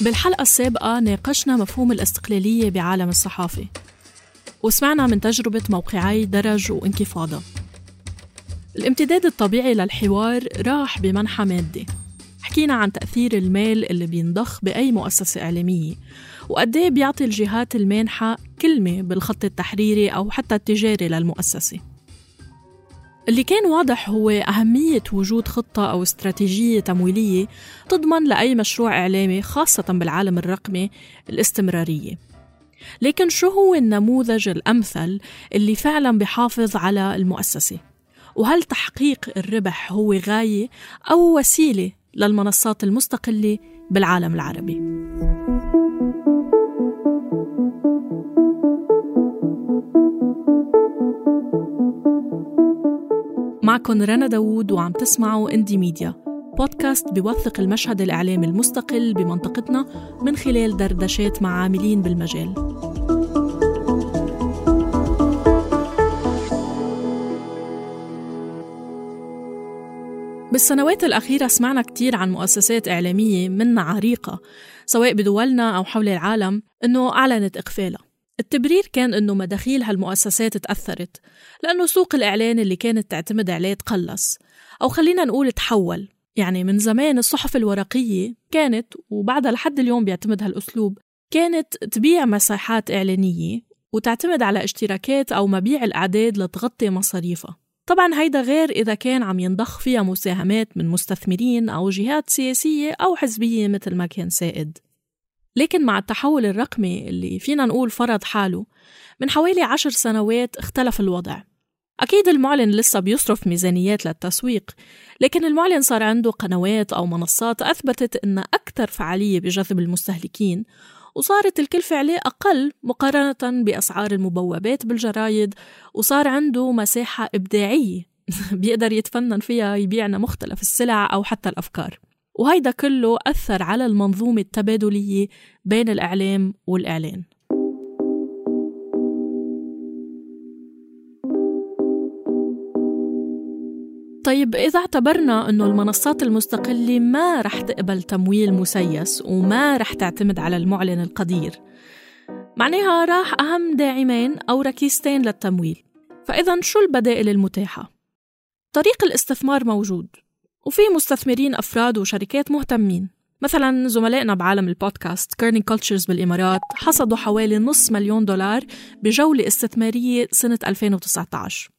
بالحلقة السابقة ناقشنا مفهوم الاستقلالية بعالم الصحافة. وسمعنا من تجربة موقعي درج وانكفاضة الامتداد الطبيعي للحوار راح بمنحى مادي. حكينا عن تأثير المال اللي بينضخ بأي مؤسسة إعلامية وقد إيه بيعطي الجهات المانحة كلمة بالخط التحريري أو حتى التجاري للمؤسسة. اللي كان واضح هو أهمية وجود خطة أو استراتيجية تمويلية تضمن لأي مشروع إعلامي خاصة بالعالم الرقمي الاستمرارية لكن شو هو النموذج الأمثل اللي فعلا بحافظ على المؤسسة؟ وهل تحقيق الربح هو غاية أو وسيلة للمنصات المستقلة بالعالم العربي؟ معكم رنا داوود وعم تسمعوا اندي ميديا. بودكاست بيوثق المشهد الإعلامي المستقل بمنطقتنا من خلال دردشات مع عاملين بالمجال. بالسنوات الأخيرة سمعنا كتير عن مؤسسات إعلامية منها عريقة سواء بدولنا أو حول العالم إنه أعلنت إقفالها. التبرير كان إنه مداخيل هالمؤسسات تأثرت لأنه سوق الإعلان اللي كانت تعتمد عليه تقلص. أو خلينا نقول تحول. يعني من زمان الصحف الورقية كانت وبعدها لحد اليوم بيعتمد هالأسلوب كانت تبيع مساحات إعلانية وتعتمد على اشتراكات أو مبيع الأعداد لتغطي مصاريفها. طبعا هيدا غير إذا كان عم ينضخ فيها مساهمات من مستثمرين أو جهات سياسية أو حزبية مثل ما كان سائد. لكن مع التحول الرقمي اللي فينا نقول فرض حاله من حوالي عشر سنوات اختلف الوضع. أكيد المعلن لسه بيصرف ميزانيات للتسويق لكن المعلن صار عنده قنوات أو منصات أثبتت أنها أكثر فعالية بجذب المستهلكين وصارت الكلفة عليه أقل مقارنة بأسعار المبوبات بالجرايد وصار عنده مساحة إبداعية بيقدر يتفنن فيها يبيعنا مختلف السلع أو حتى الأفكار. وهيدا كله أثر على المنظومة التبادلية بين الإعلام والإعلان. طيب إذا اعتبرنا أنه المنصات المستقلة ما رح تقبل تمويل مسيس وما رح تعتمد على المعلن القدير معناها راح أهم داعمين أو ركيزتين للتمويل. فإذا شو البدائل المتاحة؟ طريق الاستثمار موجود. وفي مستثمرين أفراد وشركات مهتمين. مثلا زملائنا بعالم البودكاست Kerning Cultures بالإمارات حصدوا حوالي نص مليون دولار بجولة استثمارية سنة 2019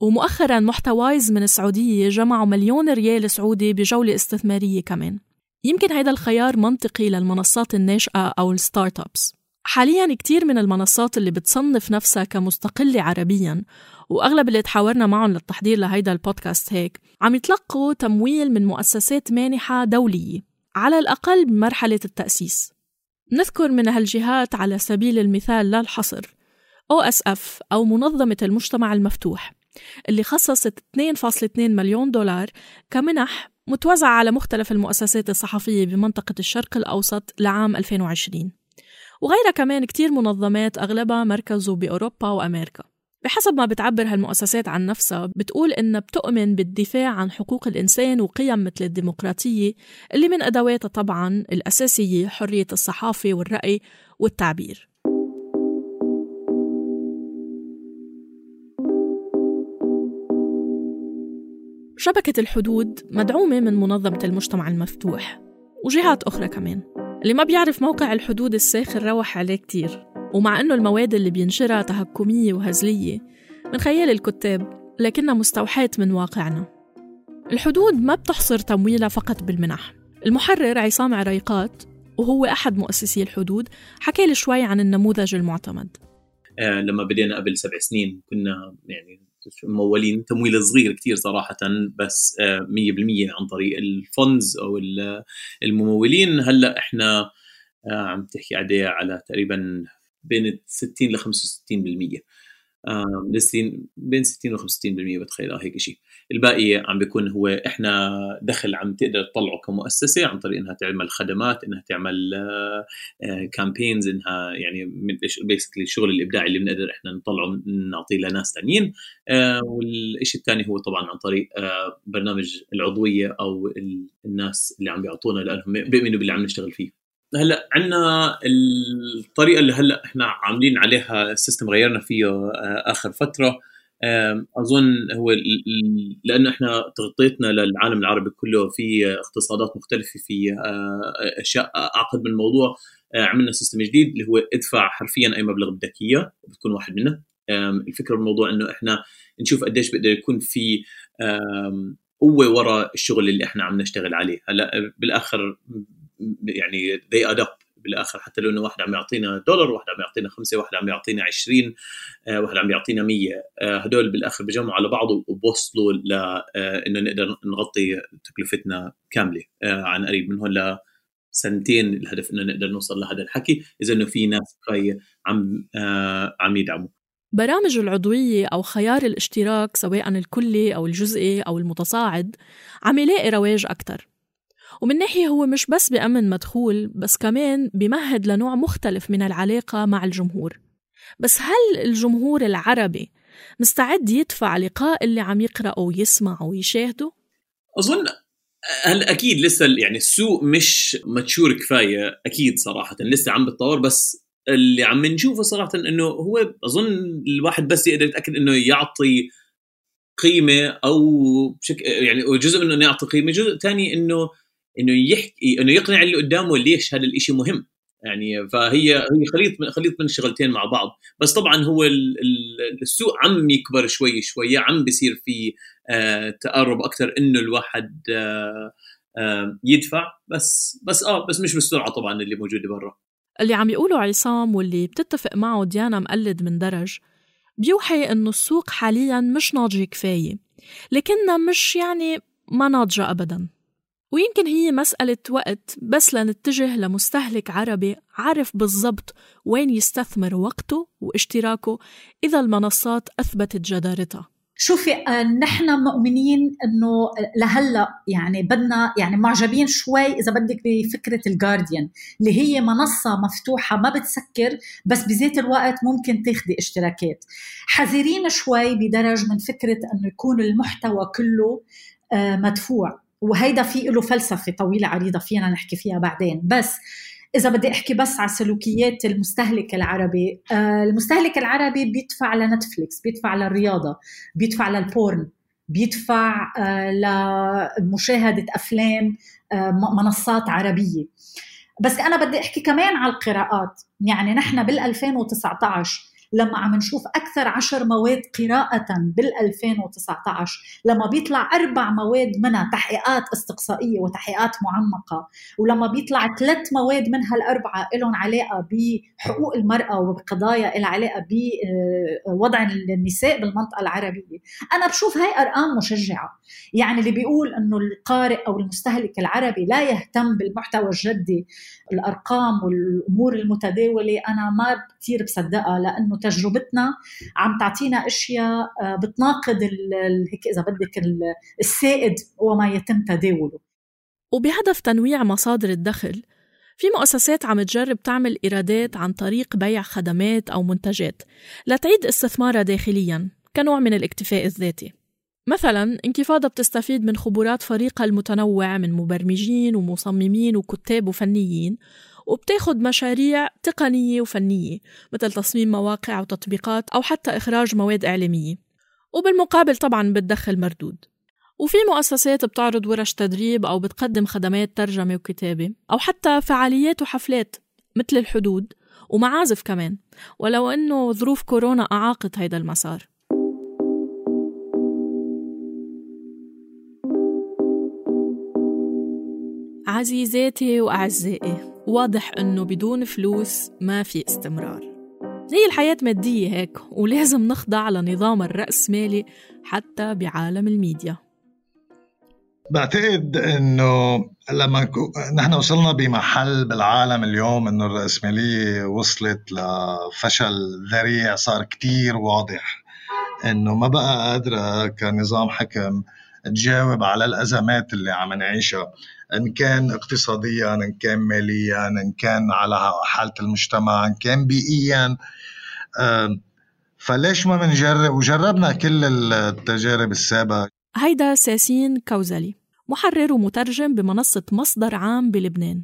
ومؤخرا محتوايز من السعودية جمعوا مليون ريال سعودي بجولة استثمارية كمان. يمكن هيدا الخيار منطقي للمنصات الناشئة أو ال startups. حاليا كتير من المنصات اللي بتصنف نفسها كمستقلة عربيا وأغلب اللي تحاورنا معهم للتحضير لهيدا البودكاست هيك عم يتلقوا تمويل من مؤسسات مانحة دولية على الأقل بمرحلة التأسيس. نذكر من هالجهات على سبيل المثال لا الحصر OSF أو منظمة المجتمع المفتوح اللي خصصت 2.2 مليون دولار كمنح متوزعة على مختلف المؤسسات الصحفية بمنطقة الشرق الأوسط لعام 2020 وغيرها كمان كتير منظمات أغلبها مركزه بأوروبا وأمريكا. بحسب ما بتعبر هالمؤسسات عن نفسها بتقول إنها بتؤمن بالدفاع عن حقوق الإنسان وقيم مثل الديمقراطية اللي من أدواتها طبعا الأساسية حرية الصحافة والرأي والتعبير. شبكة الحدود مدعومة من منظمة المجتمع المفتوح وجهات أخرى كمان. اللي ما بيعرف موقع الحدود الساخر روح عليه كتير. ومع أنه المواد اللي بينشرها تهكمية وهزلية من خيال الكتاب لكنها مستوحاة من واقعنا. الحدود ما بتحصر تمويلها فقط بالمنح. المحرر عصام عريقات وهو أحد مؤسسي الحدود حكى لي شوي عن النموذج المعتمد. آه لما بدينا قبل سبع سنين كنا يعني ممولين تمويل صغير كتير صراحة بس 100% عن طريق ال funds أو الممولين. هلأ إحنا عم تحكي عليه على تقريبا بين 60 ل 65% لسين بين 60 و 65% بتخيل هيك شيء الباقي عم بيكون هو إحنا دخل عم تقدر تطلعه كمؤسسة عن طريق إنها تعمل خدمات إنها تعمل campaigns إنها يعني basically الشغل الإبداعي اللي بنقدر إحنا نطلعه نعطيه لناس ثانيين والشيء الثاني هو طبعا عن طريق برنامج العضوية أو الناس اللي عم بيعطونا لأنهم بيؤمنوا باللي عم نشتغل فيه. هلا عندنا الطريقة اللي هلا إحنا عاملين عليها السيستم غيرنا فيه آه، آخر فترة. أظن هو لأنه إحنا تغطيتنا للعالم العربي كله في اقتصادات مختلفة في آه، أشياء أعقد من الموضوع. آه، عملنا سيستم جديد اللي هو ادفع حرفيا أي مبلغ بدك إياه بتكون واحد منه. الفكرة بالموضوع إنه إحنا نشوف قديش بيقدر يكون في قوة وراء الشغل اللي إحنا عم نشتغل عليه. هلا بالآخر يعني they add up بالآخر. حتى لو إنه واحد عم يعطينا دولار واحد عم يعطينا خمسة واحد عم يعطينا 20 آه، واحد عم يعطينا 100 آه، هدول بالآخر بجمعوا على بعض وبوصلوا ل آه، نقدر نغطي تكلفتنا كاملة عن قريب. من هون لسنتين الهدف إنه نقدر نوصل لهذا الحكي. إذا إنه في ناس كفايه عم عم يدعموا. برامج العضوية أو خيار الاشتراك سواء الكلي أو الجزئي أو المتصاعد عم يلاقي رواج أكتر. ومن ناحية هو مش بس بأمن مدخول بس كمان بمهد لنوع مختلف من العلاقة مع الجمهور بس هل الجمهور العربي مستعد يدفع لقاء اللي عم يقرأه ويسمعه ويشاهده؟ أظن هل أكيد لسه يعني السوق مش متشور كفاية أكيد صراحة لسه عم بتطور بس اللي عم نشوفه صراحة إنه هو أظن الواحد بس يقدر يتأكد إنه يعطي قيمة أو بشكل يعني جزء منه إنه يعطي قيمة جزء ثاني إنه إنه يحكي إنه يقنع اللي قدامه ليش هذا الشيء مهم. يعني فهي هي خليط من خليط من الشغلتين مع بعض. بس طبعا هو السوق عم يكبر شوي شوي عم بيصير في آه تقرب أكثر إنه الواحد آه آه يدفع. بس بس آه بس مش بالسرعة طبعا اللي موجودة برا. اللي عم يقوله عصام واللي بتتفق معه ديانا مقلد من درج بيوحي إنه السوق حاليا مش ناضجه كفاية لكنها مش يعني ما ناضجة ابدا. ويمكن هي مسألة وقت بس لنتجه لمستهلك عربي عارف بالضبط وين يستثمر وقته واشتراكه إذا المنصات أثبتت جدارتها. شوفي آه، نحن مؤمنين إنه لهلأ يعني بدنا يعني معجبين شوي إذا بدك بفكرة الجارديان اللي هي منصة مفتوحة ما بتسكر بس بذات الوقت ممكن تاخدي اشتراكات. حذرين شوي بدرج من فكرة إنه يكون المحتوى كله آه، مدفوع. وهيدا في له فلسفة طويلة عريضة فينا نحكي فيها بعدين. بس إذا بدي أحكي بس على سلوكيات المستهلك العربي آه، المستهلك العربي بيدفع لنتفليكس بيدفع للرياضة بيدفع للبورن بيدفع آه، لمشاهدة أفلام آه، منصات عربية. بس أنا بدي أحكي كمان على القراءات. يعني نحن بال 2019 لما عم نشوف أكثر عشر مواد قراءة بال 2019 لما بيطلع أربع مواد منها تحقيقات استقصائية وتحقيقات معمقة ولما بيطلع ثلاث مواد منها الأربعة لهم علاقة بحقوق المرأة وبقضايا لها علاقة بوضع النساء بالمنطقة العربية. أنا بشوف هاي أرقام مشجعة. يعني اللي بيقول أنه القارئ أو المستهلك العربي لا يهتم بالمحتوى الجدي الأرقام والأمور المتداولة أنا ما كثير بصدقها لأنه تجربتنا عم تعطينا أشياء آه، بتناقض هيك إذا بدك السائد وما يتم تداوله. وبهدف تنويع مصادر الدخل في مؤسسات عم تجرب تعمل إيرادات عن طريق بيع خدمات أو منتجات لتعيد استثمارها داخليا كنوع من الاكتفاء الذاتي. مثلا انكفاضة بتستفيد من خبرات فريقها المتنوع من مبرمجين ومصممين وكتاب وفنيين وبتاخد مشاريع تقنية وفنية مثل تصميم مواقع وتطبيقات أو حتى إخراج مواد إعلامية. وبالمقابل طبعا بتدخل مردود. وفي مؤسسات بتعرض ورش تدريب أو بتقدم خدمات ترجمة وكتابة أو حتى فعاليات وحفلات مثل الحدود ومعازف كمان ولو أنه ظروف كورونا أعاقت هيدا المسار. عزيزاتي وأعزائي واضح إنه بدون فلوس ما في استمرار. هي الحياة مادية هيك ولازم نخضع لنظام الرأسمالي حتى بعالم الميديا. بعتقد إنه لما نحن وصلنا بمحل بالعالم اليوم إنه الرأسمالية وصلت لفشل ذريع صار كتير واضح إنه ما بقى قادرة كنظام حكم. تجاوب على الأزمات اللي عم نعيشها إن كان اقتصاديا إن كان ماليا إن كان على حالة المجتمع إن كان بيئيا. فليش ما بنجرب؟ وجربنا كل التجارب السابقة. هيدا ساسين كوزلي محرر ومترجم بمنصة مصدر عام بلبنان.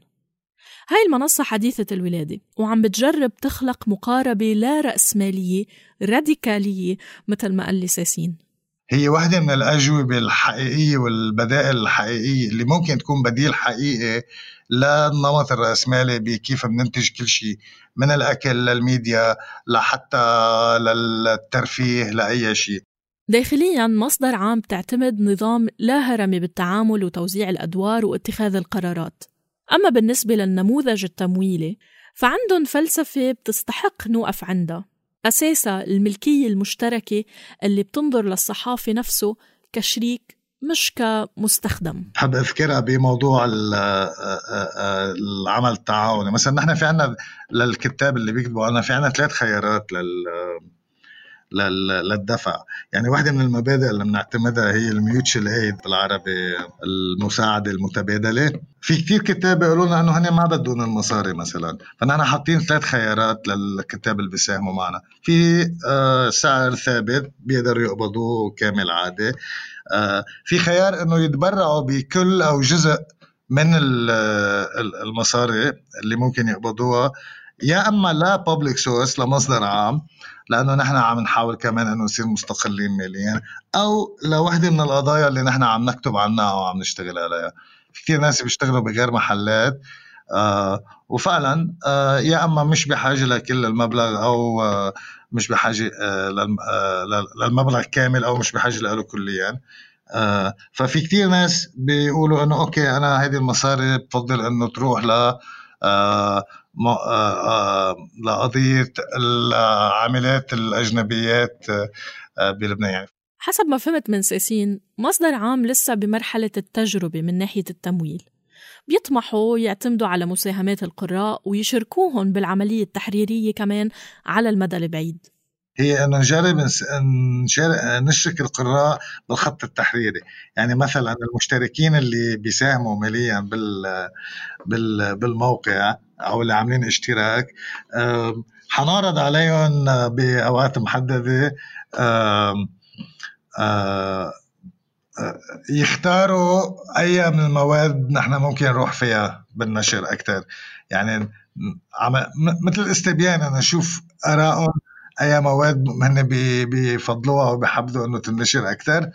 هاي المنصة حديثة الولادة وعم بتجرب تخلق مقاربة لا رأسمالية راديكالية مثل ما قال لي ساسين. هي واحدة من الأجوبة الحقيقية والبدائل الحقيقية اللي ممكن تكون بديل حقيقي للنمط الرأسمالي بكيف بننتج كل شيء من الأكل للميديا لحتى للترفيه لأي شيء داخليا مصدر عام تعتمد نظام لا هرمي بالتعامل وتوزيع الأدوار واتخاذ القرارات. أما بالنسبة للنموذج التمويلي فعندهم فلسفة بتستحق نوقف عندها. أساسها الملكية المشتركة اللي بتنظر للصحافي نفسه كشريك مش كمستخدم. بحب أذكرها بموضوع العمل التعاوني. مثلا نحن في عنا للكتاب اللي بيكتبوا أنا في عنا ثلاث خيارات لل للدفع يعني واحدة من المبادئ اللي بنعتمدها هي الميوتشال ايد بالعربي المساعدة المتبادلة. في كتير كتاب بيقولوا لنا إنه هن ما بدهم المصاري مثلا. فنحن حاطين ثلاث خيارات للكتاب اللي بيساهموا معنا. في آه، سعر ثابت بيقدروا يقبضوه كامل عادي. آه، في خيار إنه يتبرعوا بكل أو جزء من المصاري اللي ممكن يقبضوها. يا إما لا بابليك سورس لمصدر عام لأنه نحن عم نحاول كمان إنه نصير مستقلين ماليا أو لوحدة من القضايا اللي نحن عم نكتب عنها أو عم نشتغل عليها. في كثير ناس بيشتغلوا بغير محلات آه وفعلا آه يا أما مش بحاجة لكل المبلغ أو آه مش بحاجة آه, آه، للمبلغ كامل أو مش بحاجة له كليا. آه ففي كثير ناس بيقولوا إنه أوكي أنا هذه المصاري بفضل إنه تروح ل آه لقضية العاملات الأجنبيات آه، بلبنان. يعني حسب ما فهمت من ساسين مصدر عام لسه بمرحلة التجربة من ناحية التمويل. بيطمحوا يعتمدوا على مساهمات القراء ويشاركوهم بالعملية التحريرية كمان على المدى البعيد. هي انه نجرب نشرك القراء بالخط التحريري. يعني مثلا المشتركين اللي بيساهموا ماليا بال بالموقع أو اللي عاملين اشتراك حنعرض عليهم بأوقات محددة يختاروا أي من المواد نحن ممكن نروح فيها بالنشر أكثر يعني مثل الاستبيان أنا أشوف آرائهم أي مواد هن بفضلوها وبحبوا إنه تنشر أكثر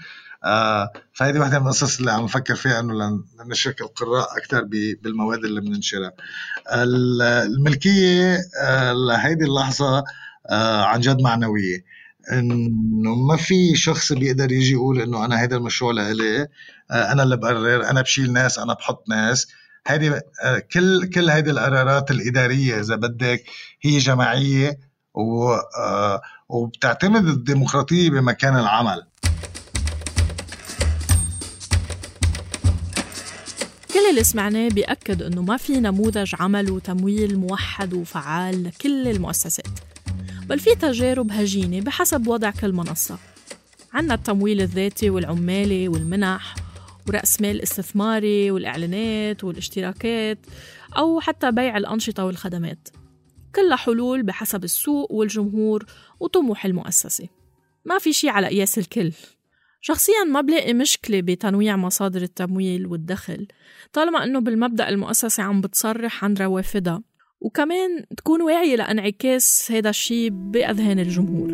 آه فهذه واحدة من القصص اللي عم نفكر فيها إنه لنشرك القراء أكثر بالمواد اللي بننشرها. الملكية آه لهيدي اللحظة آه عن جد معنوية. إنه ما في شخص بيقدر يجي يقول إنه أنا هذا المشروع لإلي آه أنا اللي بقرر أنا بشيل ناس أنا بحط ناس هيدي آه كل كل هيدي القرارات الإدارية إذا بدك هي جماعية وبتعتمد الديمقراطية بمكان العمل. كل اللي سمعناه بيأكد أنه ما في نموذج عمل وتمويل موحد وفعال لكل المؤسسات بل في تجارب هجينة بحسب وضع كل منصة. عنا التمويل الذاتي والعمالي والمنح ورأس مال استثماري والإعلانات والاشتراكات أو حتى بيع الأنشطة والخدمات. كلها حلول بحسب السوق والجمهور وطموح المؤسسة. ما في شي على قياس الكل. شخصيا ما بلاقي مشكلة بتنويع مصادر التمويل والدخل طالما أنه بالمبدأ المؤسسة عم بتصرح عن روافدها. وكمان تكون واعية لانعكاس هذا الشيء بأذهان الجمهور.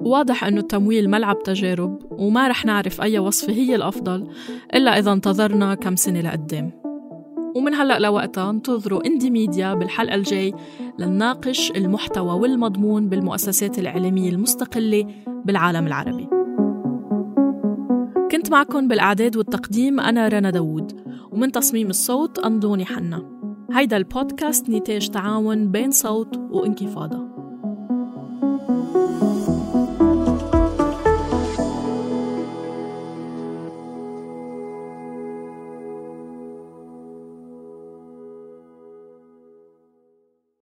واضح أنه التمويل ملعب تجارب وما رح نعرف أي وصفة هي الأفضل إلا إذا انتظرنا كم سنة لقدام. ومن هلأ لوقتها انتظروا اندي ميديا بالحلقة الجاي لنناقش المحتوى والمضمون بالمؤسسات الإعلامية المستقلة بالعالم العربي. كنت معكم بالإعداد والتقديم أنا رنا داوود ومن تصميم الصوت أنضوني حنا. هيدا البودكاست نتاج تعاون بين صوت وانكفاضة.